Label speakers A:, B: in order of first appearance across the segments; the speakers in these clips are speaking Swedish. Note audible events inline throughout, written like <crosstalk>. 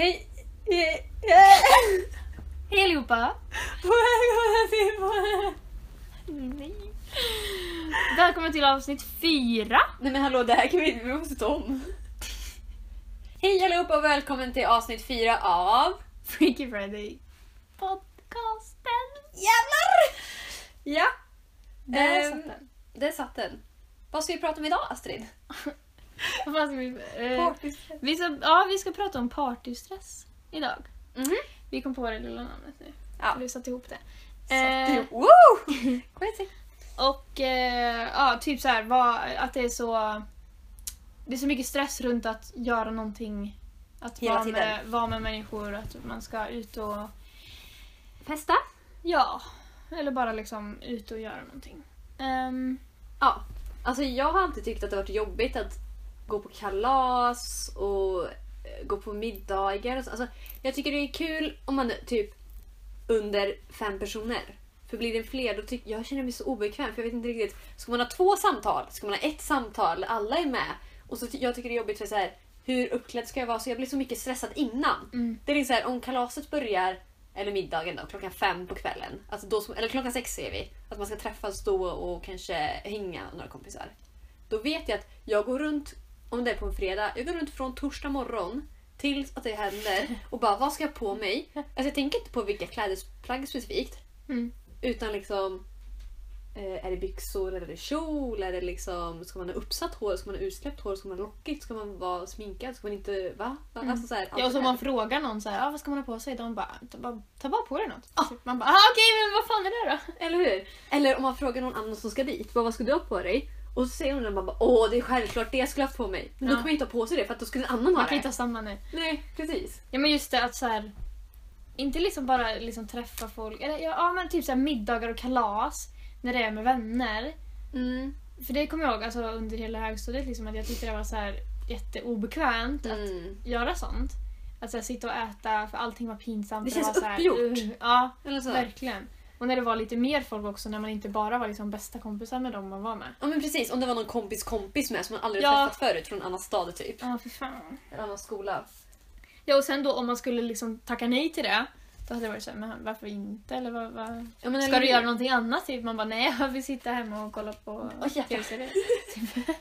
A: Hej!
B: Hej allihopa!
A: Välkomna till
B: Nej. Välkommen till avsnitt fyra.
A: Nej men hallå, det här kan vi vi måste ta om. Hej allihopa och välkommen till avsnitt fyra av...
B: Freaky Friday podcasten.
A: Jävlar! Ja,
B: Där
A: Ehm,
B: satt den.
A: där satt den. Vad ska vi prata om idag Astrid? <laughs>
B: Vad fan ska vi, eh, vi, ska, ja, vi ska prata om partystress idag.
A: Mhm.
B: Vi kom på det lilla namnet nu.
A: Ja.
B: Vi satte ihop det.
A: Satt
B: Eh,
A: Woo! <laughs> Crazy.
B: Och eh, ja, typ så här, vad, att det är så... Det är så mycket stress runt att göra någonting. Att
A: Hela
B: vara
A: tiden.
B: med, vara med människor, att man ska ut och...
A: Festa?
B: Ja, eller bara liksom ut och göra någonting. Ehm,
A: Ja. Alltså jag har alltid tyckt att det varit jobbigt att gå på kalas och eh, gå på middagar. och så. Alltså, jag tycker det är kul om man är typ under fem personer. För blir det fler då tycker jag känner mig så obekväm för jag vet inte riktigt. Ska man ha två samtal? Ska man ha ett samtal? Alla är med. Och så jag tycker det är jobbigt för så här, hur uppklädd ska jag vara? Så jag blir så mycket stressad innan.
B: Mm.
A: Det är så här, om kalaset börjar, eller middagen då, klockan fem på kvällen. Alltså då, ska- eller klockan sex säger vi. Att man ska träffas då och kanske hänga med några kompisar. Då vet jag att jag går runt, om det är på en fredag, jag går runt från torsdag morgon tills att det händer och bara vad ska jag på mig? Alltså jag tänker inte på vilka klädesplagg specifikt.
B: Mm.
A: Utan liksom eh, är det byxor, är det kjol, är det liksom, ska man ha uppsatt hår, ska man ha utsläppt hår, ska man ha lockigt, ska man vara sminkad, ska man inte, va? va?
B: Mm.
A: Alltså så här,
B: Ja, och så om man frågar någon så här, ah, vad ska man ha på sig? De bara, ta bara, ta bara på dig något.
A: Ah.
B: Man bara, ah, okej men vad fan är det då?
A: Eller hur? Eller om man frågar någon annan som ska dit, bara, vad ska du ha på dig? Och så säger hon och man bara, åh det är självklart det jag skulle ha haft på mig. Men då
B: Ja.
A: kommer jag inte ha på sig det för att då skulle en annan ha
B: Man kan
A: det.
B: inte ha samma nu.
A: Nej, precis.
B: Ja men just det att så här, inte liksom bara liksom träffa folk, eller ja, ja men typ så här middagar och kalas när det är med vänner.
A: Mm.
B: För det kommer jag ihåg alltså, under hela högstadiet liksom, att jag tyckte det var så här jätteobekvämt att
A: Mm.
B: göra sånt. Att så här, sitta och äta för allting var pinsamt.
A: Det känns
B: var så här,
A: uppgjort.
B: uh, ja,
A: Eller så.
B: verkligen. Och när det var lite mer folk också, när man inte bara var liksom bästa kompisar med dem man var med.
A: Ja men precis, om det var någon kompis kompis med som man aldrig
B: Ja.
A: träffat förut från en annan stad typ.
B: Ja, för fan.
A: En annan skola.
B: Ja, och sen då om man skulle liksom tacka nej till det, då hade det varit såhär, men varför inte? Eller vad, vad?
A: Ja, men
B: Ska
A: eller
B: du göra någonting annat? Typ? Man bara, nej jag vill sitta hemma och kolla på
A: jävlar.
B: tv-serier. <laughs>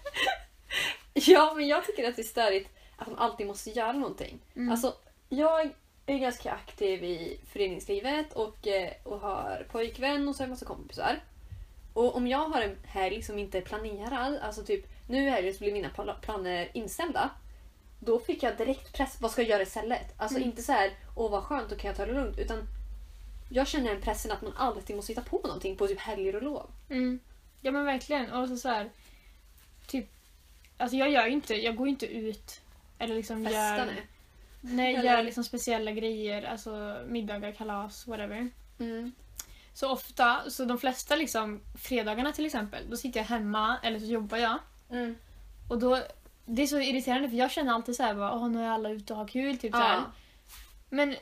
A: Ja men jag tycker att det är störigt att man alltid måste göra någonting.
B: Mm.
A: Alltså, jag är ganska aktiv i föreningslivet och, eh, och har pojkvän och så har jag massa kompisar. Och om jag har en helg som inte är planerad, alltså typ nu i helgen så blir mina pla- planer inställda. Då fick jag direkt press, vad ska jag göra istället? Alltså
B: Mm.
A: inte så här, åh vad skönt, då kan jag ta det lugnt. Utan jag känner en pressen att man alltid måste hitta på någonting på typ helger och lov.
B: Mm. Ja men verkligen. Och så, så här, typ, alltså jag gör ju inte, jag går ju inte ut eller liksom
A: Festa
B: gör,
A: nu.
B: Nej,
A: Eller-
B: gör liksom speciella grejer, alltså middagar, kalas, whatever.
A: Mm.
B: Så ofta, så de flesta liksom, fredagarna till exempel, då sitter jag hemma eller så jobbar jag.
A: Mm.
B: Och då, det är så irriterande för jag känner alltid så här, bara, Åh, nu är alla ute och har kul. Typ så här.
A: Ja.
B: Men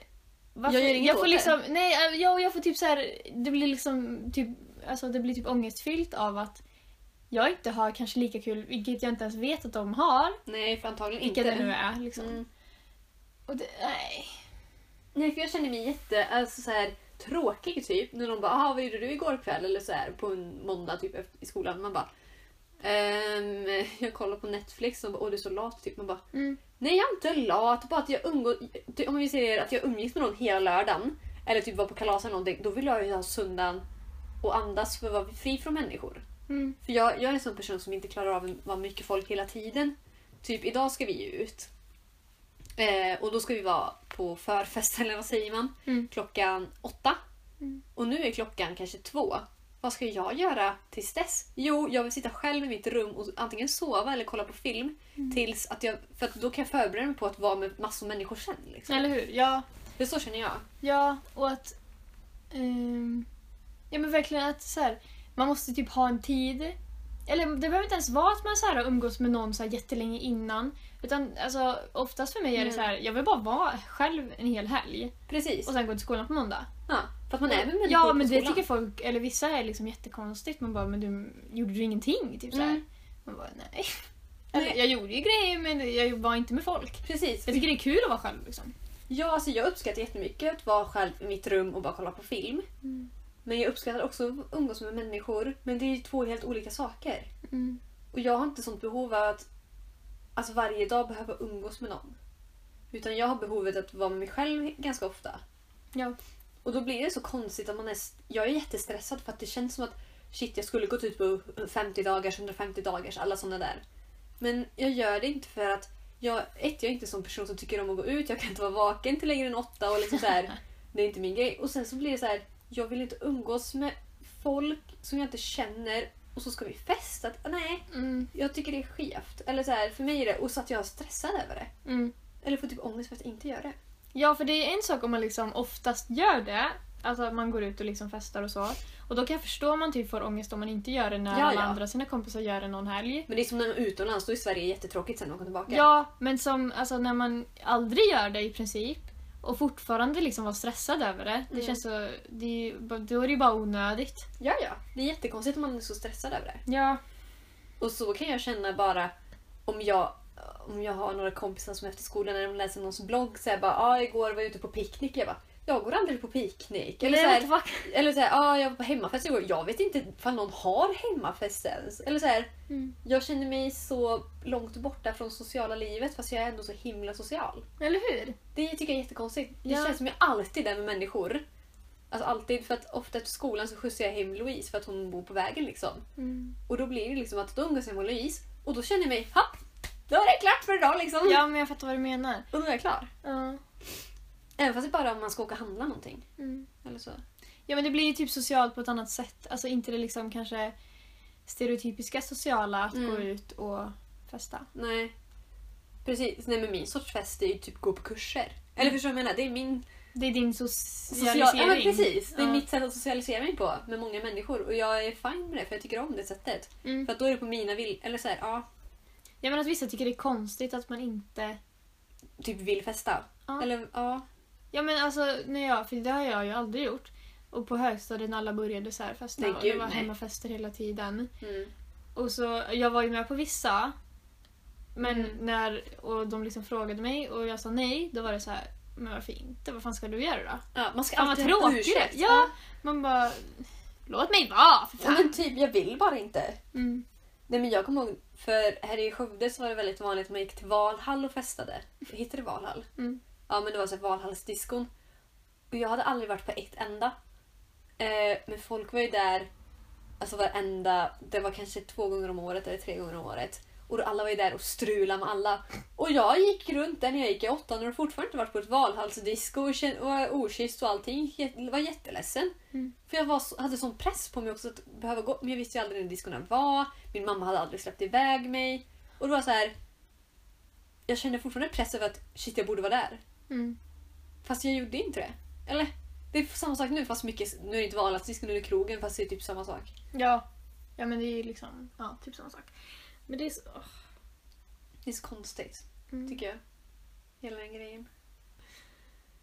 B: varför,
A: Jag gör inget
B: får
A: åt det.
B: liksom, nej, äh, jag, jag får typ så här, det blir liksom typ, alltså det blir typ ångestfyllt av att jag inte har kanske lika kul, vilket jag inte ens vet att de har.
A: Nej, för antagligen inte.
B: det nu är liksom.
A: Mm.
B: Och det, nej.
A: Nej, för jag känner mig jätte alltså, så här, tråkig typ. När de bara ah, “Vad gjorde du igår kväll?” eller så här, på en måndag typ i skolan. Man bara ehm, “Jag kollar på Netflix” och bara “Åh, du är så lat” typ. Man bara
B: Mm.
A: “Nej, jag är inte lat. Bara att jag umgås... Om vi säger att jag umgicks med någon hela lördagen eller typ var på kalas eller någonting. Då vill jag ju ha söndagen och andas för att vara fri från människor.
B: Mm.
A: För jag, jag är en sån person som inte klarar av att vara mycket folk hela tiden. Typ idag ska vi ut. Eh, och då ska vi vara på förfest, <laughs> eller vad säger man?
B: Mm.
A: Klockan åtta.
B: Mm.
A: Och nu är klockan kanske två. Vad ska jag göra tills dess? Jo, jag vill sitta själv i mitt rum och antingen sova eller kolla på film.
B: Mm.
A: Tills att jag, för att då kan jag förbereda mig på att vara med massor människor sen. Liksom.
B: Eller hur? Ja.
A: Det är så känner jag.
B: Ja, och att... ehm, ja men verkligen att så här, man måste typ ha en tid. Eller det behöver inte ens vara att man så här, umgås med någon så här jättelänge innan. Utan alltså, oftast för mig är det
A: Mm.
B: så här, jag vill bara vara själv en hel helg.
A: Precis.
B: Och sen gå till skolan på måndag.
A: Ja, för att man är med människor
B: Ja
A: på
B: men det
A: skolan.
B: tycker folk, eller vissa är liksom jättekonstigt. Man bara, men du gjorde du ingenting? Typ så här.
A: Mm.
B: Man bara, nej. <laughs> Eller, jag gjorde ju grejer men jag var inte med folk.
A: Precis.
B: Jag tycker det är kul att vara själv liksom.
A: Ja, alltså jag uppskattar jättemycket att vara själv i mitt rum och bara kolla på film.
B: Mm.
A: Men jag uppskattar också att umgås med människor. Men det är ju två helt olika saker.
B: Mm.
A: Och jag har inte sånt behov av att alltså varje dag behöva umgås med någon. Utan jag har behovet att vara med mig själv ganska ofta.
B: Ja.
A: Och då blir det så konstigt att man är... Jag är jättestressad för att det känns som att shit, jag skulle gått ut på 50 dagars, 150 dagars, alla såna där. Men jag gör det inte för att jag, ett, jag är inte en sån person som tycker om att gå ut. Jag kan inte vara vaken till längre än åtta och liksom så här, <laughs> Det är inte min grej. Och sen så blir det så här, jag vill inte umgås med folk som jag inte känner och så ska vi festa. Nej,
B: Mm.
A: jag tycker det är skevt. Eller så här, för mig är det, och så att jag är stressad över det.
B: Mm.
A: Eller får typ ångest för att inte göra det.
B: Ja, för det är en sak om man liksom oftast gör det. Alltså att man går ut och liksom festar och så. Och då kan jag förstå om man typ får ångest om man inte gör det när
A: Ja,
B: alla
A: ja.
B: andra sina kompisar gör det någon helg.
A: Men det är som när man är utomlands, då är Sverige jättetråkigt sen när man kommer tillbaka.
B: Ja, men som alltså, när man aldrig gör det i princip och fortfarande liksom var stressad över det. Det
A: Mm.
B: känns så... Det är, ju då är det ju bara onödigt.
A: ja, ja. Det är jättekonstigt om man är så stressad över det.
B: Ja.
A: Och så kan jag känna bara om jag, om jag har några kompisar som efter skolan när de läser någons blogg säger bara ah, igår var jag ute på picknick. Jag bara jag går aldrig på picknick. Eller
B: Nej,
A: så
B: what the
A: här,
B: fuck?
A: eller så här, ah, jag var på hemmafest igår. Jag vet inte ifall någon har hemmafest ens. Eller så här,
B: Mm.
A: jag känner mig så långt borta från sociala livet fast jag är ändå så himla social.
B: Eller hur?
A: Det tycker jag är jättekonstigt. Det
B: Ja.
A: känns som jag alltid är med människor. Alltså alltid, för att ofta efter skolan så skjutsar jag hem Louise för att hon bor på vägen liksom.
B: Mm.
A: Och då blir det liksom att då umgås jag med Louise och då känner jag mig, ha! Då är det klart för idag liksom.
B: Ja, men jag fattar vad du menar.
A: Och då är jag klar.
B: Ja.
A: Även fast det bara om man ska åka och handla någonting.
B: Mm.
A: Eller så.
B: Ja, men det blir ju typ socialt på ett annat sätt. Alltså inte det liksom kanske stereotypiska sociala att
A: Mm.
B: gå ut och festa.
A: Nej. Precis. Nej men min sorts fest är ju typ gå på kurser. Eller förstår du vad jag menar? Det är min
B: Det är din
A: social...
B: socialisering.
A: Ja men precis. Det är
B: Ja.
A: mitt sätt att socialisera mig på med många människor. Och jag är fine med det för jag tycker om det sättet.
B: Mm.
A: För att då är det på mina vill... Eller så här, ja.
B: Jag menar att vissa tycker det är konstigt att man inte...
A: Typ vill festa.
B: Ja.
A: Eller ja.
B: Ja men alltså, när jag, för det har jag ju aldrig gjort. Och på högstadiet när alla började så här festa
A: Nej,
B: och
A: gud,
B: det var
A: nej.
B: hemmafester hela tiden.
A: Mm.
B: Och så, jag var ju med på vissa. Men
A: Mm.
B: när och de liksom frågade mig och jag sa nej, då var det så här, men varför inte? Vad fan ska du göra då?
A: Ja, man ska
B: Fan
A: alltid ha ursäkt.
B: Ja, man bara, låt mig vara för
A: Ja,
B: fan!
A: men typ, jag vill bara inte.
B: Mm.
A: Nej men jag kommer ihåg, för här i Skövde så var det väldigt vanligt att man gick till Valhall och festade. Hittade det Valhall?
B: Mm.
A: Ja men det var så Valhallsdiskon. Och jag hade aldrig varit på ett enda. Eh, men folk var ju där alltså varenda, det var kanske två gånger om året eller tre gånger om året. Och alla var ju där och strulade med alla. Och jag gick runt där när jag gick i åttan och fortfarande inte varit på ett Valhallsdisco och, var okysst och allting. Jag var jätteledsen.
B: Mm.
A: För jag var hade sån press på mig också att behöva gå. Men jag visste ju aldrig när diskorna var. Min mamma hade aldrig släppt iväg mig. Och det var så här. Jag kände fortfarande press över att shit, jag borde vara där.
B: Mm.
A: Fast jag gjorde inte det. Eller? Det är samma sak nu fast mycket, nu är det inte Valhallsdisco, nu är det krogen fast det är typ samma sak.
B: Ja. ja, men det är ju liksom, ja, typ samma sak. Men det är så... åh.
A: Det är så konstigt,
B: Mm.
A: tycker jag. Hela den grejen.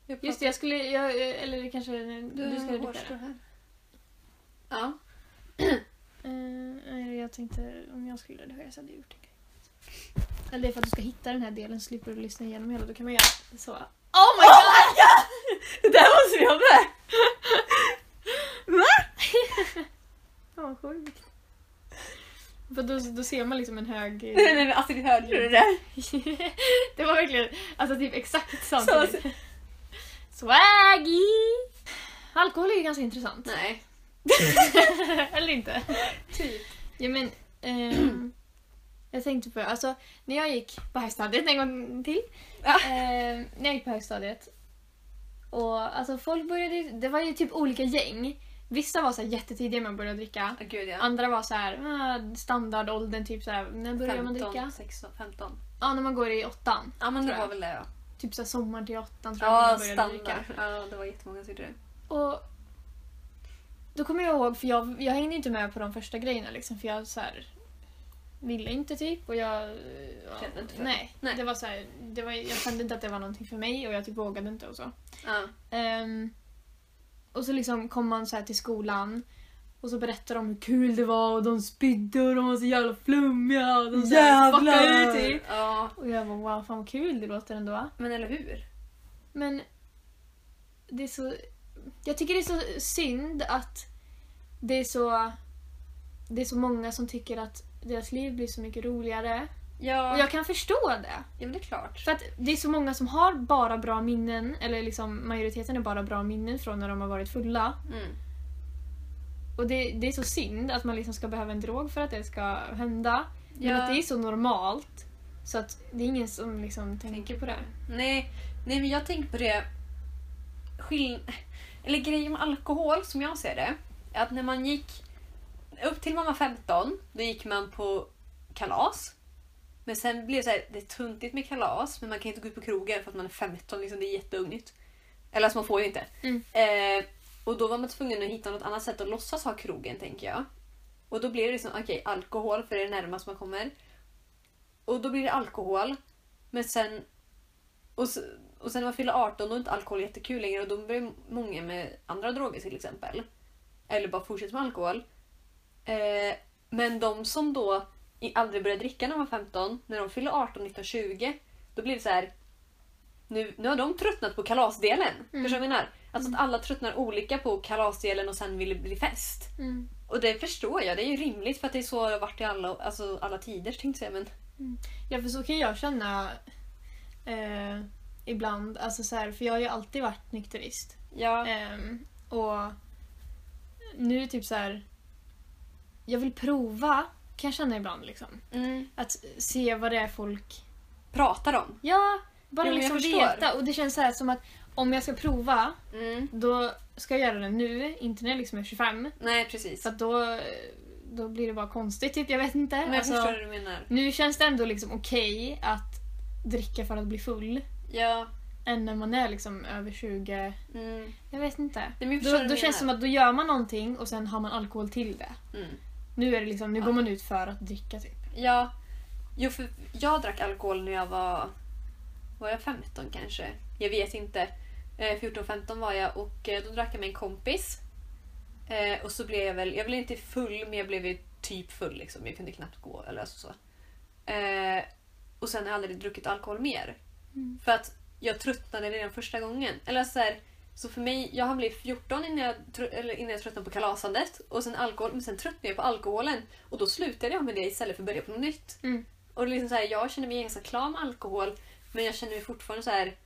A: Jag
B: Just det, jag skulle, jag, eller det kanske,
A: Du,
B: du,
A: var
B: redigera.
A: står här. Ja.
B: Eh, nej, jag tänkte om jag skulle redigera så hade jag gjort det. Eller det är för att du ska hitta den här delen så slipper du lyssna igenom hela. Då kan man göra så. Oh my god!
A: Det där måste vi ha med! <laughs>
B: Fan vad sjukt. För då, då ser man liksom en hög...
A: Nej, nej, men Astrid, hörde du det där? <laughs>
B: det var verkligen, alltså typ exakt
A: Så-
B: samtidigt. Swaggy! Alkohol är ju ganska intressant.
A: Nej. <laughs>
B: Eller inte?
A: Typ.
B: Ja men, jag tänkte på, alltså när jag gick på högstadiet en gång till.
A: Ja.
B: ehm, när jag gick på högstadiet. Och alltså folk började, det var ju typ olika gäng. Vissa var så här jättetidiga med att börja dricka.
A: Oh, gud ja.
B: Andra var så här ah, standardåldern, typ så här, när börjar man
A: 15,
B: dricka?
A: 16, 15.
B: Ja, när man går i åttan.
A: Ja men det var väl det ja.
B: Typ så här sommaren till åttan tror jag
A: Ja,
B: man började dricka.
A: standard. Ja, det var jättemånga som gjorde det.
B: Och då kommer jag ihåg, för jag, jag hängde inte med på de första grejerna liksom, för jag så här, ville inte typ. Och jag... ja,
A: Kände inte för det.
B: nej,
A: Nej.
B: Det var så här, det var, jag kände inte att det var någonting för mig och jag typ vågade inte och så.
A: Ja.
B: Ehm, och så liksom kom man så här till skolan och så berättade de hur kul det var och de spydde och de var så jävla flummiga och de så här fuckade ut typ.
A: Ja,
B: Och jag bara wow, fan vad kul det låter ändå.
A: men eller hur?
B: Men det är så... Jag tycker det är så synd att det är så... Det är så många som tycker att deras liv blir så mycket roligare.
A: Ja,
B: Och jag kan förstå det.
A: ja men det är klart.
B: För att det är så många som har bara bra minnen, eller liksom majoriteten är bara bra minnen från när de har varit fulla.
A: Mm.
B: Och det, det är så synd att man liksom ska behöva en drog för att det ska hända. Men
A: Ja.
B: att det är så normalt. Så att det är ingen som liksom tänker på det.
A: Nej, nej men jag tänker på det... Skill... Eller grejen med alkohol, som jag ser det, är att när man gick upp till man var 15, då gick man på kalas. Men sen blev det så här, det är tuntigt med kalas, men man kan inte gå ut på krogen för att man är 15, liksom, det är jätteungt. Eller alltså man får ju inte.
B: Mm.
A: Eh, och då var man tvungen att hitta något annat sätt att låtsas ha krogen, tänker jag. Och då blir det liksom, okej, alkohol, för det är närmast man kommer. Och då blir det alkohol. Men sen... Och, s- och sen när man fyller 18 då är inte alkohol jättekul längre och då börjar många med andra droger till exempel. Eller bara fortsätter med alkohol. Eh, men de som då aldrig började dricka när de var 15, när de fyller 18, 19, 20, då blir det så här. Nu, nu har de tröttnat på kalasdelen.
B: Mm.
A: Förstår du vad jag menar? Alltså att alla tröttnar olika på kalasdelen och sen vill bli fest.
B: Mm.
A: Och det förstår jag, det är ju rimligt för att det är så det har varit i alla, alltså alla tider tänkte jag. Men
B: Ja, för så kan jag känna eh, ibland. Alltså så här, för jag har ju alltid varit nykterist.
A: ja.
B: Ehm, och nu typ så här. Jag vill prova, kan jag känna ibland liksom.
A: Mm.
B: Att se vad det är folk...
A: Pratar om.
B: Ja, bara
A: Jo,
B: liksom veta. Och det känns så här som att om jag ska prova,
A: Mm.
B: då ska jag göra det nu, inte när jag liksom är 25.
A: Nej precis.
B: För då, då blir det bara konstigt, typ. Jag vet inte.
A: Men jag
B: Alltså,
A: förstår vad du menar.
B: nu känns det ändå liksom okej att dricka för att bli full.
A: Ja.
B: Än när man är liksom över 20.
A: Mm.
B: Jag vet inte.
A: Nej,
B: Då, då känns det som att då gör man någonting och sen har man alkohol till det.
A: Mm.
B: Nu är det liksom, nu går man ut för att dricka typ.
A: Ja. Jo, för jag drack alkohol när jag var... Var jag 15 kanske? Jag vet inte. Eh, 14-15 var jag och eh, då drack jag med en kompis. Eh, och så blev jag väl... Jag blev inte full, men jag blev ju typ full. Liksom. Jag kunde knappt gå eller alltså så. Eh, och sen har jag aldrig druckit alkohol mer.
B: Mm.
A: För att jag tröttnade redan första gången. Eller så här, så för mig, jag har blivit 14 innan jag, eller innan jag tröttnade på kalasandet. Och sen alkohol, men sen tröttnade jag på alkoholen. Och då slutade jag med det istället för att börja på något nytt.
B: Mm.
A: Och liksom så här, jag känner mig ganska klar med alkohol. Men jag känner mig fortfarande så här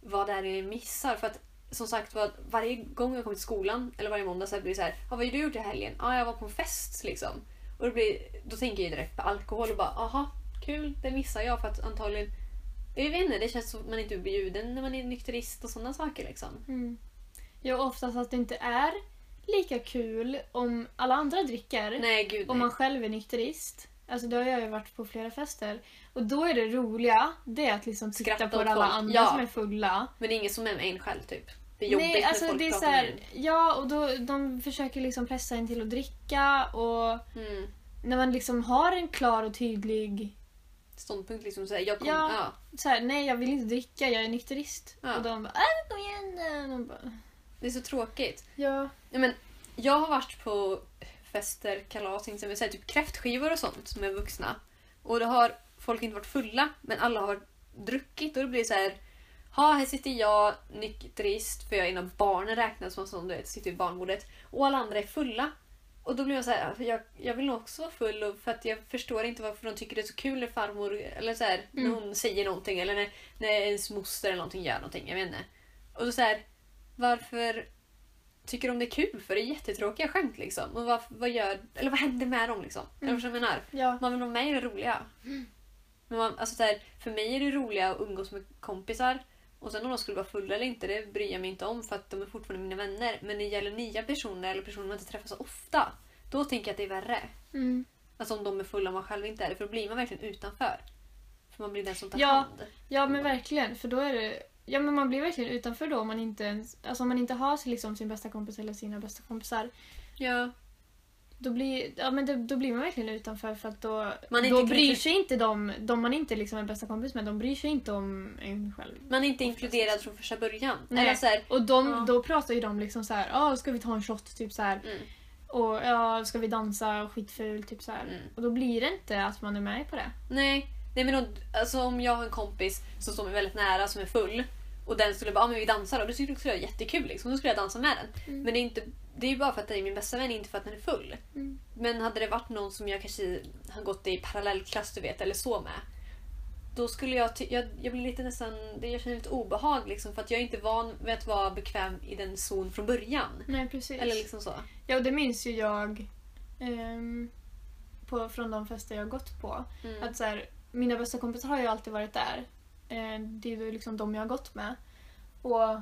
A: vad det är jag missar. För att som sagt var, varje gång jag kommer till skolan, eller varje måndag, så blir det så här, ah, vad har du gjort i helgen? Ja, ah, jag var på en fest liksom. Och det blir, då tänker jag direkt på alkohol och bara, aha, kul, det missar jag för att antagligen jag vet inte, det känns som att man inte blir bjuden när man är nykterist och sådana saker liksom.
B: Mm. Ja, oftast att det inte är lika kul om alla andra dricker.
A: Nej, gud.
B: Om man själv är nykterist. Alltså det har jag ju varit på flera fester. Och då är det roliga, det är att liksom titta
A: Skratta
B: på alla
A: folk.
B: andra
A: Ja.
B: som är fulla.
A: Men det är ingen som är med en själv typ. Det är jobbigt
B: Nej, alltså
A: när folk
B: det är så här, Ja, och då, de försöker liksom pressa en till att dricka och.
A: Mm.
B: när man liksom har en klar och tydlig
A: Ståndpunkt liksom. Så här, jag kom,
B: Ja.
A: ja.
B: så här, nej jag vill inte dricka, jag är nykterist.
A: Ja.
B: Och de bara, äh, kom igen då." Man bara,
A: Det är så tråkigt.
B: ja.
A: Ja, men jag har varit på fester, kalas, inte typ kräftskivor och sånt är vuxna. Och då har folk inte varit fulla, men alla har druckit. Och då blir det så här. Ha, här sitter jag nykterist, för jag är en av barnen räknas som sån, du vet, sitter vid barnbordet. Och alla andra är fulla. Och då blir jag så här, jag, jag vill nog också vara full och för att jag förstår inte varför de tycker det är så kul när farmor, eller så här,
B: Mm.
A: när hon säger någonting eller när, när ens moster eller någonting gör någonting, jag vet inte. Och då så här, varför tycker de det är kul för? Det är jättetråkiga skämt liksom. Och vad, vad gör, eller vad händer med dem liksom? Eller vad jag menar?
B: ja.
A: Man vill vara med i det roliga. Men man, alltså så här, för mig är det roliga att umgås med kompisar. Och sen om de skulle vara fulla eller inte, det bryr jag mig inte om för att de är fortfarande mina vänner. Men när det gäller nya personer eller personer man inte träffar så ofta, då tänker jag att det är värre.
B: Mm.
A: Alltså om de är fulla och man själv inte är det, för då blir man verkligen utanför. För man blir den som tar
B: Ja.
A: hand.
B: ja men verkligen, för då är det Ja men man blir verkligen utanför då om man inte ens, alltså om man inte har liksom sin bästa kompis eller sina bästa kompisar.
A: Ja.
B: Då blir, ja, men då, då blir man verkligen utanför för att då,
A: Man
B: då bryr sig inte de, de man inte liksom är bästa kompis med, de bryr sig inte om en själv.
A: Man är inte inkluderad från första början.
B: Nej.
A: Eller så här,
B: Och de,
A: Ja.
B: då pratar ju de liksom så här, ja ska vi ta en shot typ så här.
A: mm,
B: Och ja, ska vi dansa skitfult typ så.
A: Mm.
B: Och då blir det inte att man är med på det.
A: nej. Nej men om, alltså, om jag har en kompis som står mig väldigt nära som är full och den skulle bara, ah, men vi dansar och det skulle jag jättekul liksom. Då skulle jag dansa med den.
B: Mm.
A: Men det är, inte, det är ju bara för att det är min bästa vän, inte för att den är full.
B: Mm.
A: Men hade det varit någon som jag kanske har gått i parallellklass du vet, eller så med. Då skulle jag, jag, jag blir lite nästan, jag känner lite obehag liksom för att jag är inte van vid att vara bekväm i den zon från början.
B: Nej, precis.
A: Eller liksom så.
B: Ja, och det minns ju jag ehm, på, från de fester jag har gått på.
A: Mm.
B: Att så här, mina bästa kompisar har ju alltid varit där. Eh, det är ju liksom de jag har gått med. Och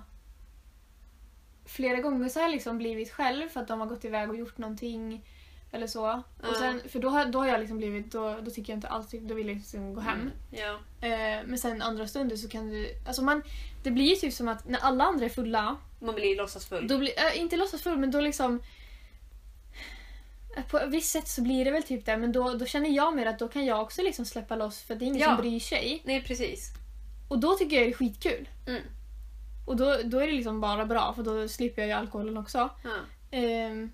B: flera gånger så har jag liksom blivit själv för att de har gått iväg och gjort någonting. Eller så. Och sen, för då har, då har jag liksom blivit, då, då tycker jag inte alls, då vill jag liksom gå hem.
A: Mm. Ja.
B: Eh, men sen andra stunder så kan du, alltså man, det blir ju typ som att när alla andra är fulla
A: Man blir låtsasfull.
B: då blir, äh, inte låtsasfull, men då liksom... På ett visst sätt så blir det väl typ det, men då, då känner jag mer att då kan jag också liksom släppa loss för det är ingen
A: Ja.
B: som bryr sig.
A: Nej precis.
B: Och då tycker jag det är skitkul.
A: Mm.
B: Och då, då är det liksom bara bra, för då slipper jag ju alkoholen också.
A: Ja.
B: Ehm,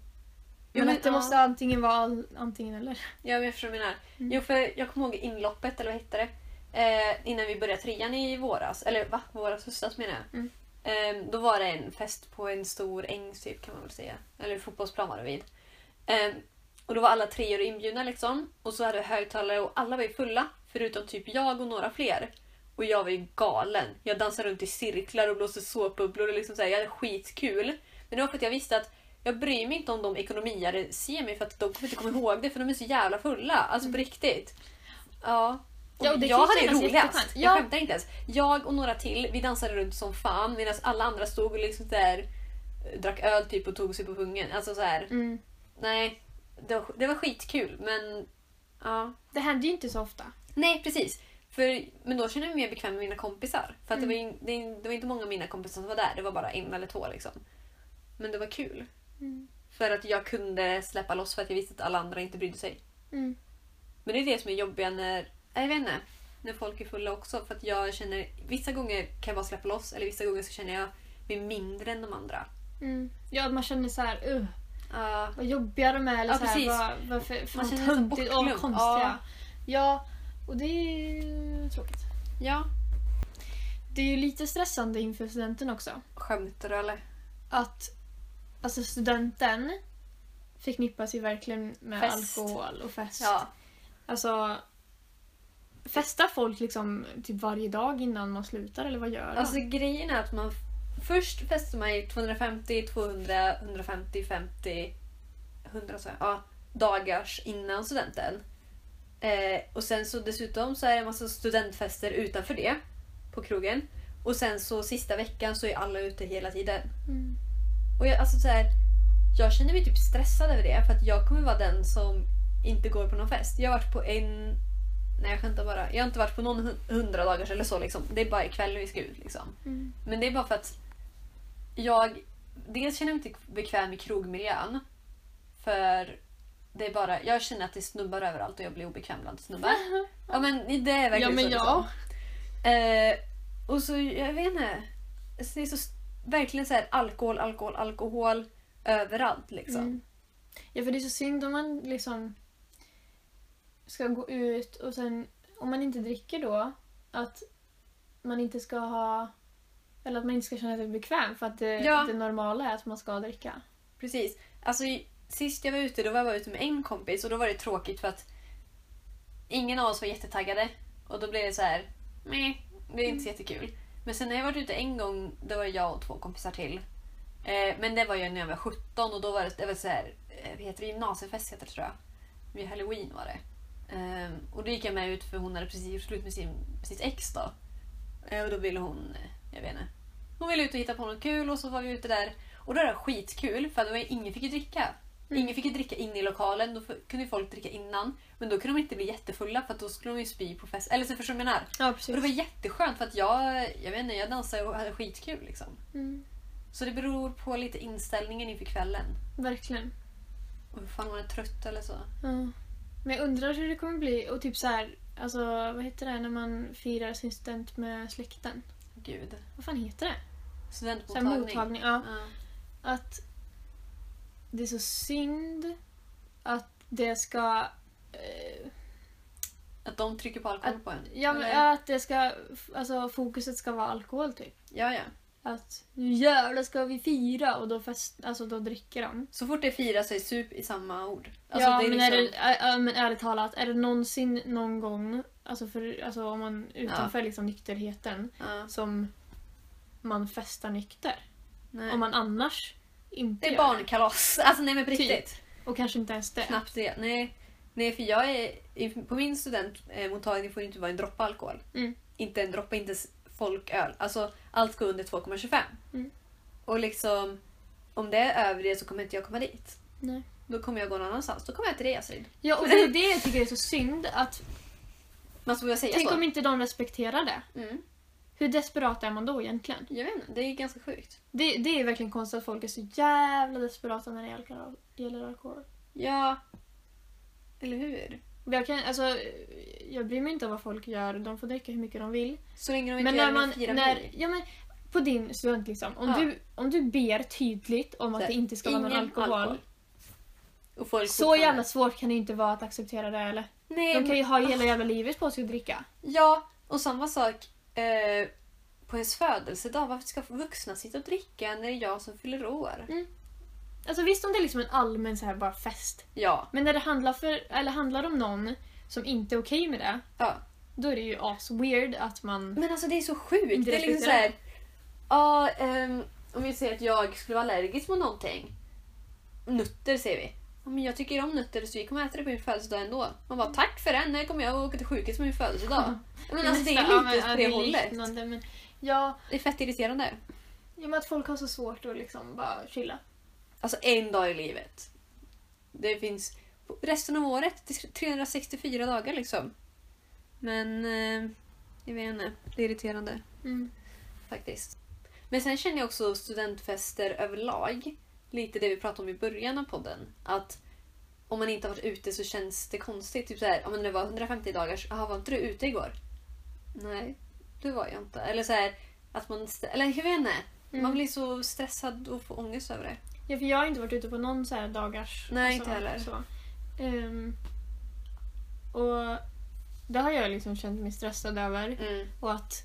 A: Jo,
B: men,
A: men,
B: att det
A: ja.
B: måste antingen vara all, antingen eller.
A: Ja, men jag förstår vad du menar.
B: Mm.
A: Jo, för jag kommer ihåg inloppet, eller vad hette det? Eh, innan vi började trean i våras. Eller va? Våras, höstas menar jag.
B: Mm.
A: Eh, då var det en fest på en stor ängs typ kan man väl säga. Eller fotbollsplan var det vid. Eh, och då var alla treor inbjudna liksom. Och så hade vi högtalare och alla var ju fulla. Förutom typ jag och några fler. Och jag var ju galen. Jag dansade runt i cirklar och blåste såpbubblor och liksom så här, jag hade skitkul. Men det var för att jag visste att jag bryr mig inte om de ekonomiare ser mig för att de kommer inte komma ihåg det för de är så jävla fulla. Alltså på riktigt. Ja. Och
B: Ja, och det
A: jag hade roligast. Jag
B: Ja.
A: skämtar inte ens. Jag och några till, vi dansade runt som fan medan alla andra stod och liksom där eh, drack öl typ och tog sig på pungen. Alltså så här.
B: Mm.
A: nej. Det var, det var skitkul men ja.
B: Det händer ju inte så ofta.
A: Nej precis. För, men då kände jag mig mer bekväm med mina kompisar. För att
B: Mm.
A: det, var ju, det, det var inte många av mina kompisar som var där. Det var bara en eller två liksom. Men det var kul.
B: Mm.
A: För att jag kunde släppa loss för att jag visste att alla andra inte brydde sig.
B: Mm.
A: Men det är det som är jobbiga när, jag vet inte, när folk är fulla också. För att jag känner, vissa gånger kan jag bara släppa loss eller vissa gånger så känner jag mig mindre än de andra.
B: Mm. Ja, att man känner så här, uh,
A: Ja,
B: vad jobbiga de är. Eller
A: Ja,
B: så här, vad, vad för, för
A: Man känner sig bortglömd. Ja.
B: Ja. Och det är tråkigt.
A: ja.
B: Det är ju lite stressande inför studenten också.
A: Skämtar du eller?
B: Att alltså studenten förknippas ju verkligen med
A: Fest.
B: alkohol och fest.
A: Ja.
B: Alltså, festar folk liksom typ varje dag innan man slutar eller vad gör de?
A: Alltså grejen är att man först festar man i 250, 200, 150, 50, 100 så, ja, dagars innan studenten. Eh, och sen så dessutom så är det en massa studentfester utanför det på krogen. Och sen så sista veckan så är alla ute hela tiden.
B: Mm.
A: Och jag, alltså så här, jag känner mig typ stressad över det för att jag kommer vara den som inte går på någon fest. Jag har varit på en... Nej jag skämtar bara. Jag har inte varit på någon hu- hundradagars eller så liksom. Det är bara ikväll vi ska ut liksom.
B: Mm.
A: Men det är bara för att jag dels känner mig inte bekväm i krogmiljön. För det är bara, jag känner att det är snubbar överallt och jag blir obekväm bland snubbar. <laughs> Ja men det är verkligen
B: Ja, men
A: så.
B: ja.
A: Eh, och så, jag vet inte. Det är så, verkligen så här alkohol, alkohol, alkohol överallt liksom.
B: Mm. Ja, för det är så synd om man liksom ska gå ut och sen om man inte dricker då att man inte ska ha eller att man inte ska känna sig bekväm för att det,
A: Ja.
B: det normala är att man ska dricka.
A: Precis. Alltså, sist jag var ute då var jag ute med en kompis och då var det tråkigt för att ingen av oss var jättetaggade. Och då blev det så här, nej, det är inte så jättekul. Men sen när jag varit ute en gång, då var jag och två kompisar till. Eh, men det var ju när jag var 17 och då var det, det var så här, eh, vad heter det, gymnasiefest heter det tror jag. Vid halloween var det. Eh, och då gick jag med ut för hon hade precis gjort slut med sin, sitt ex då. Eh, och då ville hon, eh, jag vet inte. Hon ville ut och hitta på något kul och så var vi ute där. Och då var det skitkul för att var, ingen fick ju dricka.
B: Mm.
A: Ingen fick ju dricka inne i lokalen, då kunde ju folk dricka innan. Men då kunde de inte bli jättefulla för att då skulle de ju spy på fest. Eller så förstår du vad jag menar?
B: Ja,
A: Och
B: precis.
A: det var jätteskönt för att jag, jag vet inte, jag dansade och hade skitkul liksom.
B: Mm,
A: Så det beror på lite inställningen inför kvällen.
B: verkligen.
A: Och hur fan man är trött eller så.
B: Ja. Men jag undrar hur det kommer bli och typ så här, alltså vad heter det när man firar sin student med släkten?
A: Gud.
B: Vad fan heter det? Så här,
A: Studentmottagning.
B: mottagning. Ja.
A: Ja.
B: att det är så synd att det ska... Eh,
A: Att de trycker på alkohol på en.
B: Ja, men,
A: Eller?
B: ja, att det ska, alltså fokuset ska vara alkohol typ.
A: ja, ja.
B: Att nu jävlar ska vi fira och då, fest, alltså, då dricker de.
A: Så fort det är fira så är sup i samma ord. Alltså,
B: ja,
A: det är
B: men,
A: liksom...
B: är det, ä, ä, men ärligt talat, är det någonsin någon gång, alltså, för, alltså om man utanför liksom nykterheten,
A: Ja,
B: som man festar nykter?
A: nej.
B: Om man annars inte
A: Det är barnkalas. Alltså nej men på
B: Typ.
A: riktigt.
B: Och kanske inte ens det.
A: Knappt det. Nej. Nej för jag är, på min studentmottagning får det inte vara en droppe alkohol.
B: Mm.
A: Inte en droppe, inte folköl. Alltså allt ska under 2,25.
B: Mm.
A: Och liksom om det är över det så kommer inte jag komma dit.
B: Nej.
A: Då kommer jag gå någon annanstans. Då kommer jag till Reasid.
B: Ja, och det är det jag tycker är så synd. Att,
A: Man väl säga
B: tänk
A: så.
B: om inte de respekterar det.
A: Mm.
B: Hur desperat är man då egentligen?
A: Jag vet inte, det är ganska sjukt.
B: Det, det är verkligen konstigt att folk är så jävla desperata när det gäller alkohol. Gäller alkohol.
A: Ja. Eller hur?
B: Jag, kan, alltså, jag bryr mig inte om vad folk gör, de får dricka hur mycket de vill.
A: Så länge de inte
B: Men
A: gör
B: när man, när,
A: mil.
B: ja, men på din student liksom, om,
A: Ja.
B: du, om du ber tydligt om att
A: Så här,
B: det inte ska vara någon
A: ingen
B: alkohol.
A: Och folk
B: Så jävla svårt kan det inte vara att acceptera det eller?
A: Nej,
B: De kan ju ha hela jävla livet på sig att dricka.
A: Ja, och samma sak eh, på ens födelsedag. Varför ska vuxna sitta och dricka när det är jag som fyller år?
B: Alltså visst om det är liksom en allmän så här bara fest.
A: Ja,
B: Men när det handlar, för, eller handlar om någon som inte är okej med det,
A: ja.
B: då är det ju as weird att man...
A: Men alltså det är så sjukt. Det är liksom såhär... Ja, ehm, om vi säger att jag skulle vara allergisk mot någonting. Nötter säger vi. Ja, men jag tycker om nötter så vi kommer äta det på min födelsedag ändå. Man bara tack för den, när kommer jag åka till sjukhus på min födelsedag? Ja, men alltså det är <laughs>
B: Ja,
A: lite
B: men,
A: på
B: ja,
A: det hållet.
B: Men, ja,
A: Det är fett irriterande.
B: ja, men att folk har så svårt att liksom bara chilla.
A: Alltså en dag i livet. Det finns resten av året, det är 364 dagar liksom. Men eh, jag vet inte, det är irriterande
B: Mm.
A: faktiskt. Men sen känner jag också studentfester överlag, lite det vi pratade om i början av podden, att om man inte har varit ute så känns det konstigt. Typ såhär, om det var 150 dagars, jaha var inte du ute igår? Nej, det var jag inte. Eller så här, att man, eller jag vet inte.
B: Mm.
A: Man blir så stressad och får ångest över det.
B: Ja, för jag har inte varit ute på någon så dagars...
A: Nej, inte heller.
B: Så. Ehm, och det har jag liksom känt mig stressad över.
A: Mm.
B: Och att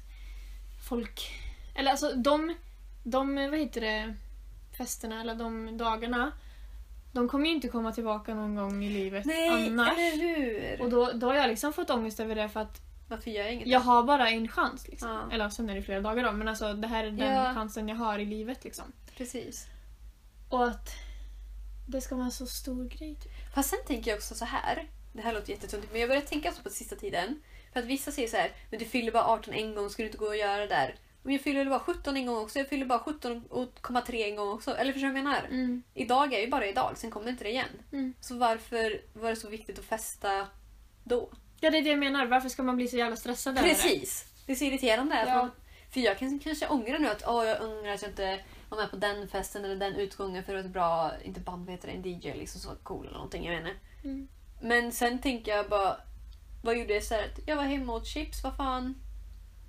B: folk... Eller alltså de, de vad heter det, festerna eller de dagarna. De kommer ju inte komma tillbaka någon gång i livet
A: Nej,
B: annars.
A: eller hur?
B: Och då, då har jag liksom fått ångest över det för att
A: Varför gör jag inget?
B: jag har bara en chans. Liksom.
A: Ja.
B: Eller sen är det flera dagar då, men alltså det här är den
A: Ja.
B: chansen jag har i livet. Liksom.
A: Precis.
B: Och att det ska vara en så stor grej. Typ.
A: Fast sen tänker jag också så här. Det här låter jättetuntigt men jag börjar tänka så på sista tiden. För att vissa säger så här, men du fyller bara 18 en gång, ska du inte gå och göra det där? Men jag fyller bara 17 en gång också, jag fyller bara 17,3 en gång också. Eller förstår du vad jag menar?
B: Mm.
A: Idag är ju bara idag, sen kommer inte det igen.
B: Mm.
A: Så varför var det så viktigt att festa då?
B: Ja, det är det jag menar. Varför ska man bli så jävla stressad över det?
A: Precis! Det är så irriterande. Att
B: Ja.
A: man, för jag kan kanske ångra nu att åh, jag ångrar att jag inte var med på den festen eller den utgången för var ett bra, inte band, vad heter det, en DJ liksom så cool eller någonting, jag inte.
B: Mm.
A: Men sen tänker jag bara, vad gjorde jag istället? Jag var hemma och åt chips, vad fan.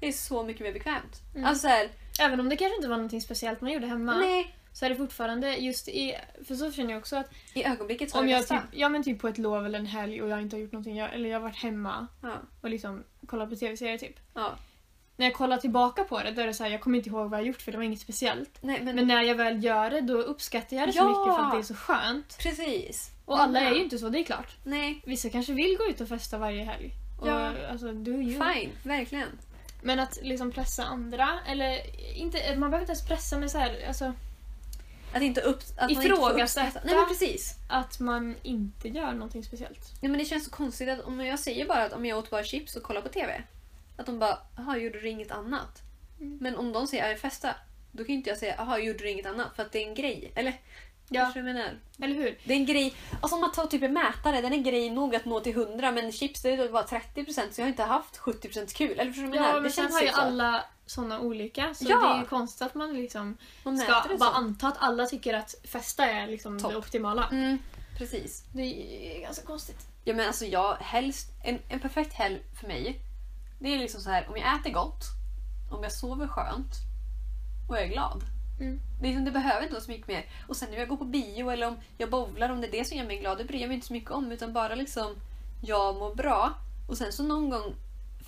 A: Det är så mycket mer bekvämt.
B: Mm.
A: Alltså såhär,
B: Även om det kanske inte var någonting speciellt man gjorde hemma.
A: nej.
B: Så är det fortfarande just i... För så känner jag också att
A: I ögonblicket så
B: om
A: det
B: jag typ, ja, men typ på ett lov eller en helg och jag inte har gjort någonting, jag, eller jag har varit hemma
A: Ja,
B: och liksom kollat på tv-serier typ.
A: ja.
B: När jag kollar tillbaka på det då är det så här, jag kommer inte ihåg vad jag gjort för det var inget speciellt.
A: Nej men,
B: Men när jag väl gör det då uppskattar jag det så
A: Ja!
B: mycket för att det är så skönt.
A: precis.
B: Och alla är ju inte så, det är klart.
A: Nej,
B: Vissa kanske vill gå ut och festa varje helg. Och,
A: Ja.
B: Alltså, do you.
A: fine. Verkligen.
B: Men att liksom pressa andra, eller inte, man behöver inte ens pressa men så här, alltså
A: Att inte upp... Att man inte får
B: Ifrågasätta.
A: Nej men precis.
B: att man inte gör någonting speciellt.
A: Nej, men det känns så konstigt att om jag säger bara att om jag åt bara chips och kollar på TV. Att de bara, jaha gjorde du inget annat?
B: Mm.
A: Men om de säger, jag festa. Då kan inte jag säga, jaha gjorde du inget annat? För att det är en grej. Eller?
B: Ja.
A: Förstår du menar?
B: Eller hur?
A: Det är en grej, alltså om man tar typ en mätare, den är grej nog att nå till 100 men chips det är bara 30% så jag har inte haft 70% kul. Eller förstår du jag
B: Ja,
A: menar?
B: men
A: Det
B: sen har ju
A: så.
B: alla såna olika. Så
A: Ja.
B: det är ju konstigt att man liksom
A: Man
B: ska bara
A: så.
B: anta att alla tycker att festa är liksom det optimala.
A: Mm, precis.
B: Det är ganska konstigt.
A: Ja men alltså jag helst, en, en perfekt helg för mig, det är liksom så här om jag äter gott, om jag sover skönt och jag är glad.
B: Mm.
A: Det, liksom, det behöver inte vara så mycket mer. Och sen när jag går på bio eller om jag bowlar, om det är det som gör mig glad, det bryr jag mig inte så mycket om. Utan bara liksom jag mår bra Och sen så någon gång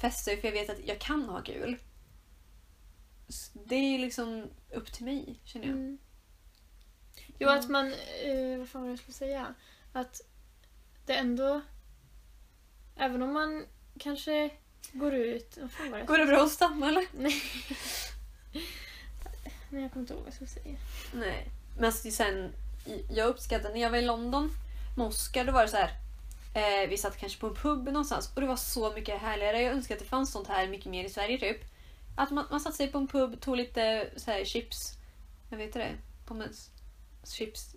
A: festar jag för jag vet att jag kan ha kul. S- Det är liksom upp till mig känner jag.
B: Mm. Jo, att man... Eh, vad fan var det jag skulle säga? Att det ändå... Även om man kanske går ut... Vad fan var det?
A: Går det bra att stamma eller? <laughs>
B: Nej. Nej, jag kommer inte ihåg vad jag skulle säga.
A: Nej. Men alltså, sen, jag uppskattade när jag var i London med Oscar, då var det så här. Eh, vi satt kanske på en pub någonstans och det var så mycket härligare. Jag önskar att det fanns sånt här mycket mer i Sverige typ. Att man, man satte sig på en pub, tog lite så här chips. Jag vet inte det. Pommes. Chips.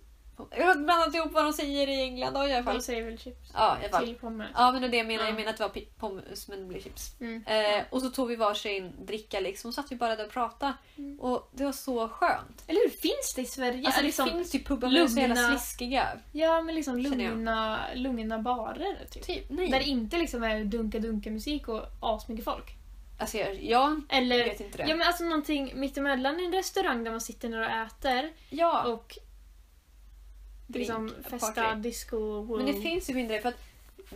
A: Jag har blandat ihop vad de säger i England då, i alla fall.
B: De säger väl chips?
A: Ja, i alla fall.
B: Till pommes.
A: Ja men det det jag menar. Jag
B: Ja.
A: menar att det var pommes men det blev chips.
B: Mm.
A: Eh, och så tog vi varsin dricka liksom och satt vi bara där och pratade.
B: Mm.
A: Och det var så skönt.
B: Eller hur? Finns det i Sverige?
A: Alltså, det
B: liksom,
A: finns ju pubbar men de är så jävla
B: lugna-
A: sliskiga.
B: Ja, men liksom
A: jag.
B: lugna, lugna barer. Typ.
A: Typ, nej.
B: Där det inte liksom är dunka-dunka-musik och asmycket folk.
A: Alltså jag, jag
B: Eller,
A: vet inte det.
B: ja men alltså någonting mittemellan en restaurang där man sitter ner och äter
A: Ja,
B: och liksom
A: drink,
B: festa,
A: party.
B: disco, wow.
A: Men det finns ju mindre för att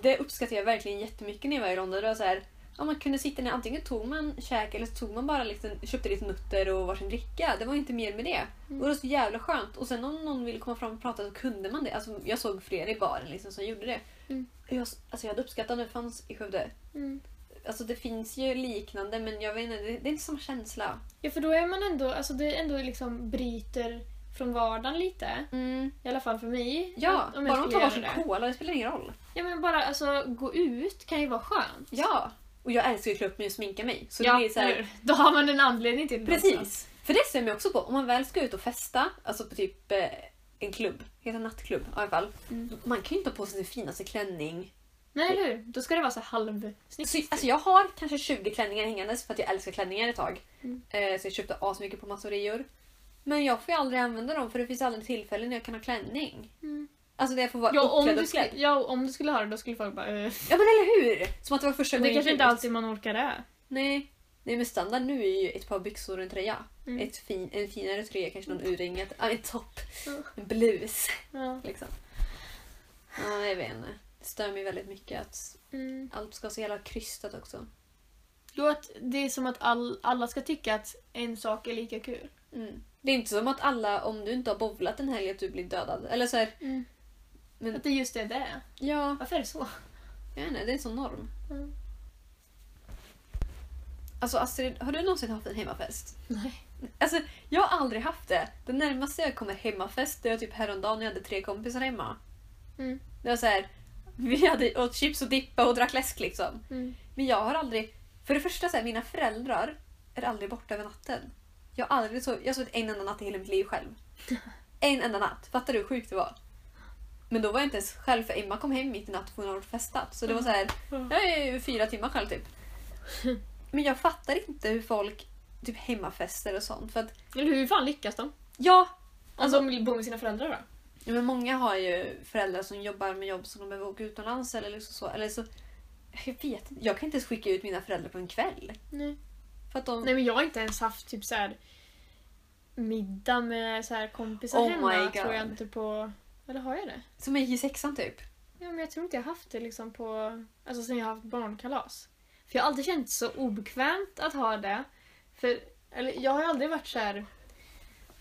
A: det uppskattar jag verkligen jättemycket när jag var i London. Det var så här, ja, man kunde sitta ner, antingen tog man käk eller så tog man bara liksom, köpte lite nutter och varsin dricka. Det var inte mer med det.
B: Mm.
A: Och det var så jävla skönt. Och sen om någon ville komma fram och prata så kunde man det. Alltså, jag såg flera i baren liksom, som gjorde det.
B: Mm.
A: Jag, alltså, jag hade uppskattat om det fanns i Skövde.
B: Mm.
A: Alltså det finns ju liknande men jag vet inte, det, det är inte samma känsla.
B: Ja för då är man ändå, alltså det ändå liksom bryter från vardagen lite. I alla fall för mig.
A: Ja,
B: om
A: bara de tar varsin cola, det spelar ingen roll.
B: Ja men bara alltså gå ut kan ju vara skönt.
A: Ja! Och jag älskar ju att klä upp mig och sminka mig. Så
B: ja
A: det blir så här?
B: Då har man en anledning till det också.
A: Precis! För det ser jag också på. Om man väl ska ut och festa, alltså på typ eh, en klubb, heter nattklubb i alla fall.
B: Mm.
A: Man kan ju inte ha på sig sin finaste klänning.
B: Nej eller hur? Då ska det vara så halvsnyggt.
A: Så, alltså jag har kanske 20 klänningar hängandes för att jag älskar klänningar ett tag.
B: Mm.
A: Eh, så jag köpte asmycket på massor reor. Men jag får ju aldrig använda dem för det finns aldrig tillfällen när jag kan ha klänning.
B: Mm.
A: Alltså där jag får vara
B: Ja, om du skulle, ja, om du skulle ha det då skulle folk bara äh.
A: Ja men eller hur! Som att det var första
B: Men det
A: gången
B: kanske inte alltid man orkar det.
A: Nej. Nej men standard nu är ju ett par byxor och en tröja.
B: Mm.
A: Ett fin, en finare tröja, kanske någon urringat. Ja, en topp.
B: Mm.
A: En blus.
B: Ja.
A: Liksom. Ja, jag vet inte. Det stör mig väldigt mycket att
B: Mm.
A: allt ska vara så jävla krystat också.
B: Jo, att det är som att all, alla ska tycka att en sak är lika kul.
A: Mm. Det är inte som att alla, om du inte har bowlat en helg, att du blir dödad. Eller så här, Men-
B: Att det just är det.
A: ja,
B: Varför är det så?
A: jag vet inte, det är en sån norm.
B: Mm.
A: Alltså Astrid, har du någonsin haft en hemmafest?
B: Nej.
A: Alltså, jag har aldrig haft det. Det närmaste jag kommer hemmafest, det var typ häromdagen när jag hade tre kompisar hemma.
B: Mm.
A: Det var så här, vi hade åt chips och dippa och drack läsk liksom.
B: Mm.
A: Men jag har aldrig... För det första, så här, mina föräldrar är aldrig borta över natten. Jag har aldrig sov, jag har sovit en enda natt i hela mitt liv själv. <laughs> En enda natt. Fattar du hur sjukt det var? Men då var jag inte ens själv för Emma kom hem mitt i natt och hon hade festat. Så det var så här, jag är ju fyra timmar själv typ. <laughs> Men jag fattar inte hur folk typ hemmafester och sånt. För att,
B: Eller hur fan lyckas de?
A: ja!
B: Alltså om de bor med sina föräldrar då?
A: Ja, Men många har ju föräldrar som jobbar med jobb som de behöver åka utomlands eller liksom så. Eller så jag vet inte. Jag kan inte ens skicka ut mina föräldrar på en kväll.
B: Nej.
A: För att de...
B: Nej men jag har inte ens haft typ så här middag med så här kompisar
A: Oh
B: hemma. Tror jag inte på... Eller har jag det?
A: Som jag gick i sexan typ.
B: Ja men jag tror inte jag har haft det liksom på... Alltså sen jag har haft barnkalas. För jag har alltid känt så obekvämt att ha det. För eller, jag har aldrig varit så här...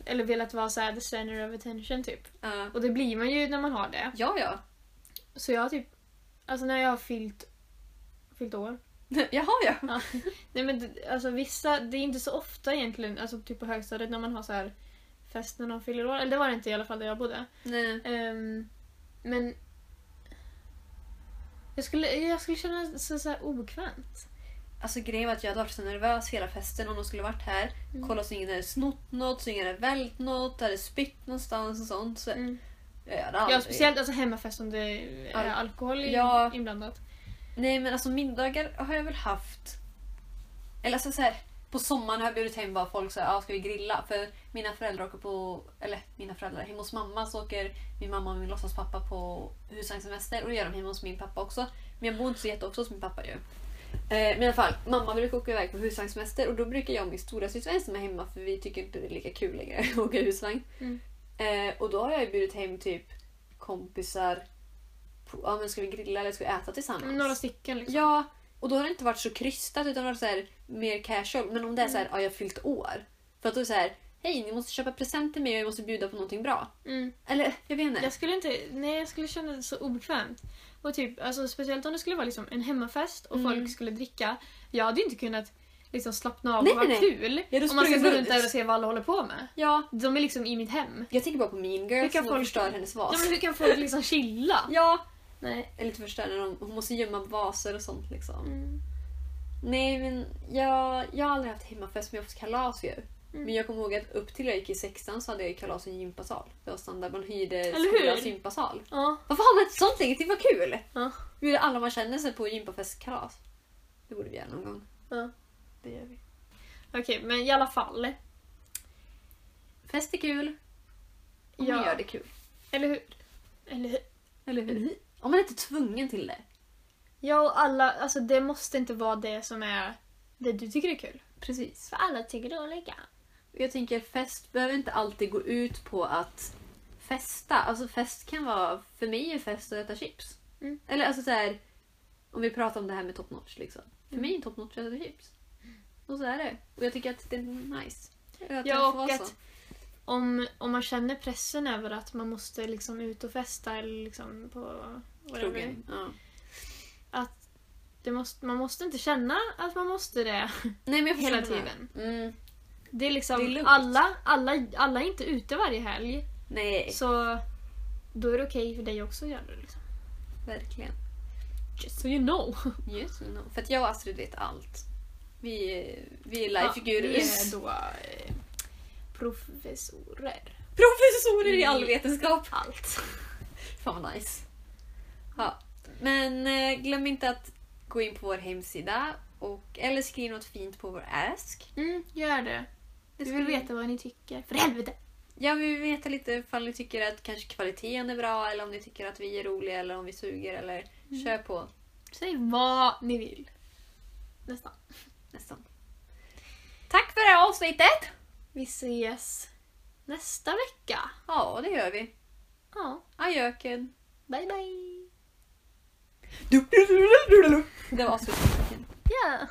B: Eller velat vara så här the center of attention typ.
A: Ja.
B: Och det blir man ju när man har det.
A: ja, ja.
B: Så jag har typ... Alltså när jag har fyllt... Fyllt år. <laughs>
A: Jaha ja.
B: Ja. Nej men det- alltså vissa, det är inte så ofta egentligen, alltså typ på högstadiet när man har så här fest när någon fyller år. Eller det var det inte i alla fall där jag bodde.
A: Nej.
B: Ehm, men jag skulle, jag skulle känna så, så här obekvämt.
A: Alltså grejen var att jag hade varit så nervös hela festen om de skulle varit här.
B: Mm.
A: Kolla så ingen hade snott något, så ingen hade vält något, hade spytt någonstans och sånt. Så
B: Mm.
A: jag hade
B: Ja,
A: aldrig...
B: speciellt alltså hemmafest om det är
A: Al-
B: alkohol i,
A: Ja.
B: inblandat.
A: Nej men alltså middagar har jag väl haft... Eller alltså så här, på sommaren har jag bjudit hem bara folk så här, ah, ska vi grilla? För mina föräldrar åker på, eller mina föräldrar, hemma hos mamma så åker min mamma och min låtsaspappa på husvagnssemester och det gör de hemma hos min pappa också. Men jag bor inte så jätteofta hos min pappa ju. Eh, men i alla fall, mamma brukar åka iväg på husvagnssemester och då brukar jag och min stora syster ensam är hemma för vi tycker inte det är lika kul längre <laughs> att åka husvagn.
B: Mm.
A: Eh, och då har jag ju bjudit hem typ kompisar. Ja men ska vi grilla eller ska vi äta tillsammans?
B: Några stycken liksom.
A: Ja, Och då har det inte varit så krystat utan varit så här, mer casual. Men om det är så här, ja jag har fyllt år. För att då är det så här, hej ni måste köpa present till mig och jag måste bjuda på någonting bra.
B: Mm.
A: Eller jag vet inte.
B: Jag skulle inte, nej jag skulle känna det så obekvämt. Och typ, alltså, speciellt om det skulle vara liksom en hemmafest och
A: Mm.
B: folk skulle dricka. Jag hade inte kunnat liksom slappna av
A: Nej,
B: och vara
A: nej, nej.
B: kul.
A: Ja,
B: om man ska gå runt där och se vad alla håller på med.
A: Ja,
B: De är liksom i mitt hem.
A: jag tänker bara på Mean Girls
B: Hur kan
A: som folk...
B: folk-
A: förstör hennes vas.
B: Ja, men hur kan folk liksom chilla?
A: Ja,
B: Nej.
A: eller inte förstör när de, hon måste gömma vaser och sånt liksom.
B: Mm.
A: Nej men jag, jag har aldrig haft hemmafest men jag har haft kalas ju.
B: Mm.
A: Men jag kommer ihåg att upp till jag gick i sexan så hade jag kalas i en gympasal. Det var standard, man hyrde skolans gympasal.
B: Ja.
A: Varför har man inte sånt längre? Det var kul!
B: Ja.
A: Bjuda alla man känner sig på gympafestkalas. Det borde vi göra någon gång.
B: ja.
A: Det gör vi.
B: Okej, men i alla fall.
A: Fest är kul. Om
B: Ja.
A: man gör det kul.
B: Eller hur? Eller hur?
A: Eller hur? Om man inte är tvungen till det.
B: Ja, och alla, alltså det måste inte vara det som är det du tycker är kul.
A: Precis.
B: För alla tycker det är olika.
A: Jag tänker fest behöver inte alltid gå ut på att festa. Alltså fest kan vara, för mig är fest att äta chips.
B: Mm.
A: Eller alltså så här, om vi pratar om det här med top notch liksom. För
B: Mm.
A: mig är top notch att äta chips. Och så är det. Och jag tycker att det är nice. Det
B: Ja, och att
A: så.
B: Om, om man känner pressen över att man måste liksom ut och festa eller liksom på
A: Krogen. Ja.
B: Att det måste, man måste inte känna att man måste det.
A: Nej men <laughs>
B: Hela tiden.
A: Mm.
B: Det är liksom,
A: Det är lugnt.
B: alla, alla, alla är inte ute varje helg.
A: Nej,
B: Så då är det okej för dig också att göra det. Liksom.
A: verkligen.
B: Just so you know. <laughs>
A: Yes, no. För att jag och Astrid vet allt. Vi, vi är life
B: Ja. Vi är då eh, professorer.
A: Professorer
B: i
A: all vetenskap.
B: Allt. <laughs>
A: Fan vad nice. Ja. Men eh, glöm inte att gå in på vår hemsida och, eller skriv något fint på vår ask.
B: Mm, gör det.
A: Det
B: Vi vill
A: skulle-
B: veta vad ni tycker. För helvete!
A: Ja, vi vill veta lite ifall ni tycker att kanske kvaliteten är bra eller om ni tycker att vi är roliga eller om vi suger eller kör på
B: Säg vad ni vill. Nästan.
A: nästan. Tack för det här avsnittet!
B: Vi ses nästa vecka.
A: Ja, det gör vi.
B: Ja,
A: Ajöken.
B: bye bye.
A: Det var avslutningsmusiken.
B: Ja.